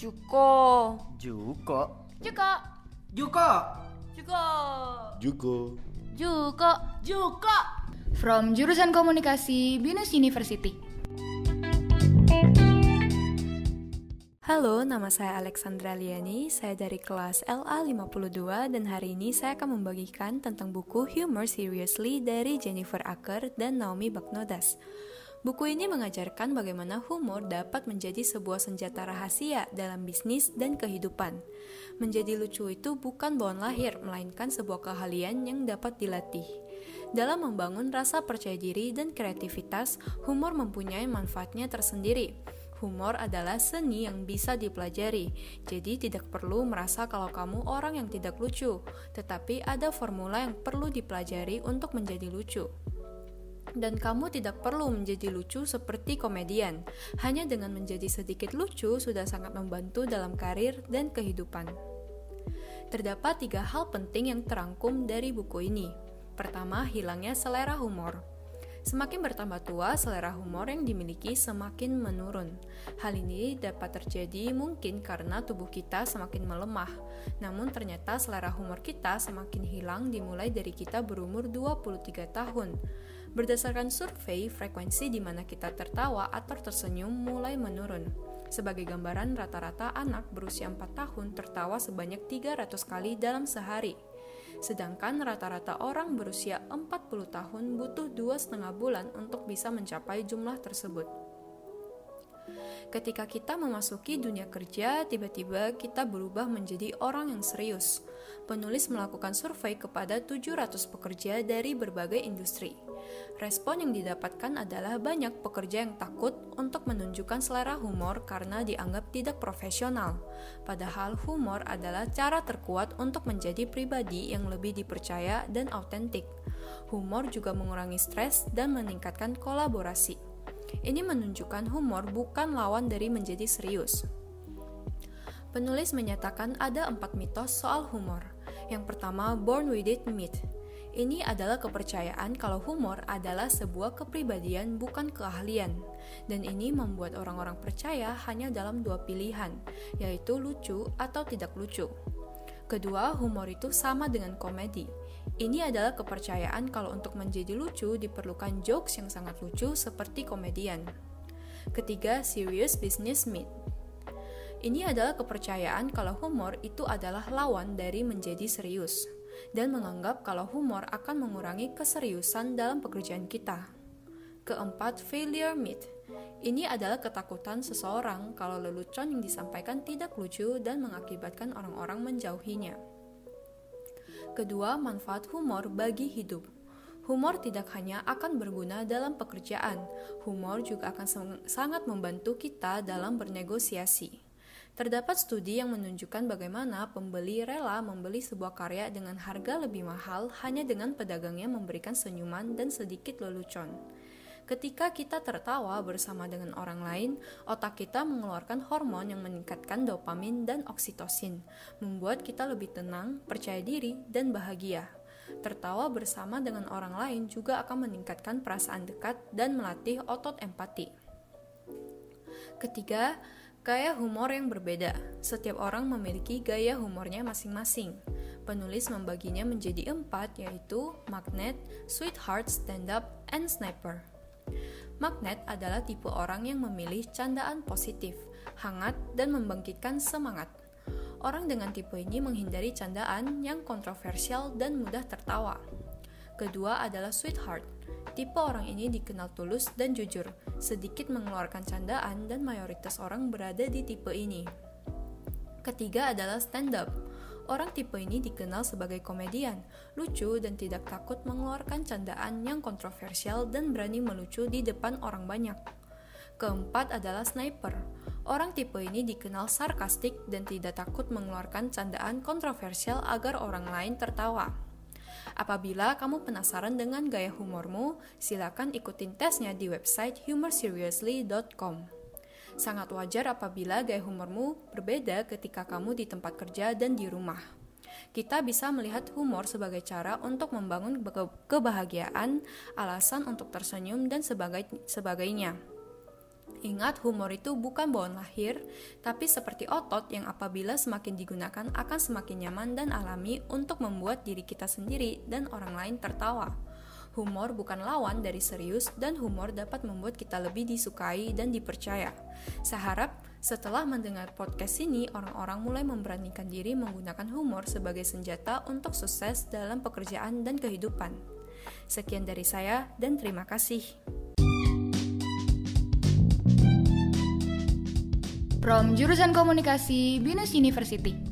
Juko. Juko. Juko. Juko. Juko. Juko. Juko. Juko. From jurusan komunikasi Binus University. Halo, nama saya Alexandra Liani, saya dari kelas LA52 dan hari ini saya akan membagikan tentang buku Humor Seriously dari Jennifer Acker dan Naomi Bagnodas. Buku ini mengajarkan bagaimana humor dapat menjadi sebuah senjata rahasia dalam bisnis dan kehidupan. Menjadi lucu itu bukan bawaan lahir, melainkan sebuah keahlian yang dapat dilatih. Dalam membangun rasa percaya diri dan kreativitas, humor mempunyai manfaatnya tersendiri. Humor adalah seni yang bisa dipelajari, jadi tidak perlu merasa kalau kamu orang yang tidak lucu, tetapi ada formula yang perlu dipelajari untuk menjadi lucu. Dan kamu tidak perlu menjadi lucu seperti komedian, hanya dengan menjadi sedikit lucu sudah sangat membantu dalam karir dan kehidupan. Terdapat tiga hal penting yang terangkum dari buku ini. Pertama, hilangnya selera humor. Semakin bertambah tua, selera humor yang dimiliki semakin menurun. Hal ini dapat terjadi mungkin karena tubuh kita semakin melemah. Namun ternyata selera humor kita semakin hilang dimulai dari kita berumur 23 tahun. Berdasarkan survei, frekuensi di mana kita tertawa atau tersenyum mulai menurun. Sebagai gambaran, rata-rata anak berusia 4 tahun tertawa sebanyak 300 kali dalam sehari. Sedangkan rata-rata orang berusia 40 tahun butuh dua setengah bulan untuk bisa mencapai jumlah tersebut. Ketika kita memasuki dunia kerja, tiba-tiba kita berubah menjadi orang yang serius. Penulis melakukan survei kepada 700 pekerja dari berbagai industri. Respon yang didapatkan adalah banyak pekerja yang takut untuk menunjukkan selera humor karena dianggap tidak profesional. Padahal humor adalah cara terkuat untuk menjadi pribadi yang lebih dipercaya dan autentik. Humor juga mengurangi stres dan meningkatkan kolaborasi. Ini menunjukkan humor bukan lawan dari menjadi serius. Penulis menyatakan ada empat mitos soal humor. Yang pertama, born with it myth. Ini adalah kepercayaan kalau humor adalah sebuah kepribadian bukan keahlian. Dan ini membuat orang-orang percaya hanya dalam dua pilihan, yaitu lucu atau tidak lucu. Kedua, humor itu sama dengan komedi. Ini adalah kepercayaan kalau untuk menjadi lucu diperlukan jokes yang sangat lucu seperti komedian. Ketiga, serious business myth. Ini adalah kepercayaan kalau humor itu adalah lawan dari menjadi serius dan menganggap kalau humor akan mengurangi keseriusan dalam pekerjaan kita. Keempat, failure myth. Ini adalah ketakutan seseorang kalau lelucon yang disampaikan tidak lucu dan mengakibatkan orang-orang menjauhinya. Kedua, manfaat humor bagi hidup. Humor tidak hanya akan berguna dalam pekerjaan, humor juga akan sangat membantu kita dalam bernegosiasi. Terdapat studi yang menunjukkan bagaimana pembeli rela membeli sebuah karya dengan harga lebih mahal hanya dengan pedagangnya memberikan senyuman dan sedikit lelucon. Ketika kita tertawa bersama dengan orang lain, otak kita mengeluarkan hormon yang meningkatkan dopamin dan oksitosin, membuat kita lebih tenang, percaya diri, dan bahagia. Tertawa bersama dengan orang lain juga akan meningkatkan perasaan dekat dan melatih otot empati. Ketiga, gaya humor yang berbeda. Setiap orang memiliki gaya humornya masing-masing. Penulis membaginya menjadi empat, yaitu magnet, sweetheart, stand-up, and sniper. Magnet adalah tipe orang yang memilih candaan positif, hangat, dan membangkitkan semangat. Orang dengan tipe ini menghindari candaan yang kontroversial dan mudah tertawa. Kedua adalah sweetheart. Tipe orang ini dikenal tulus dan jujur, sedikit mengeluarkan candaan dan mayoritas orang berada di tipe ini. Ketiga adalah stand up. Orang tipe ini dikenal sebagai komedian, lucu dan tidak takut mengeluarkan candaan yang kontroversial dan berani melucu di depan orang banyak. Keempat adalah sniper. Orang tipe ini dikenal sarkastik dan tidak takut mengeluarkan candaan kontroversial agar orang lain tertawa. Apabila kamu penasaran dengan gaya humormu, silakan ikutin tesnya di website humorseriously.com. Sangat wajar apabila gaya humormu berbeda ketika kamu di tempat kerja dan di rumah. Kita bisa melihat humor sebagai cara untuk membangun kebahagiaan, alasan untuk tersenyum, dan sebagai, sebagainya. Ingat, humor itu bukan bawaan lahir, tapi seperti otot yang apabila semakin digunakan akan semakin nyaman dan alami untuk membuat diri kita sendiri dan orang lain tertawa. Humor bukan lawan dari serius dan humor dapat membuat kita lebih disukai dan dipercaya. Saya harap setelah mendengar podcast ini, orang-orang mulai memberanikan diri menggunakan humor sebagai senjata untuk sukses dalam pekerjaan dan kehidupan. Sekian dari saya dan terima kasih. From jurusan komunikasi Binus University.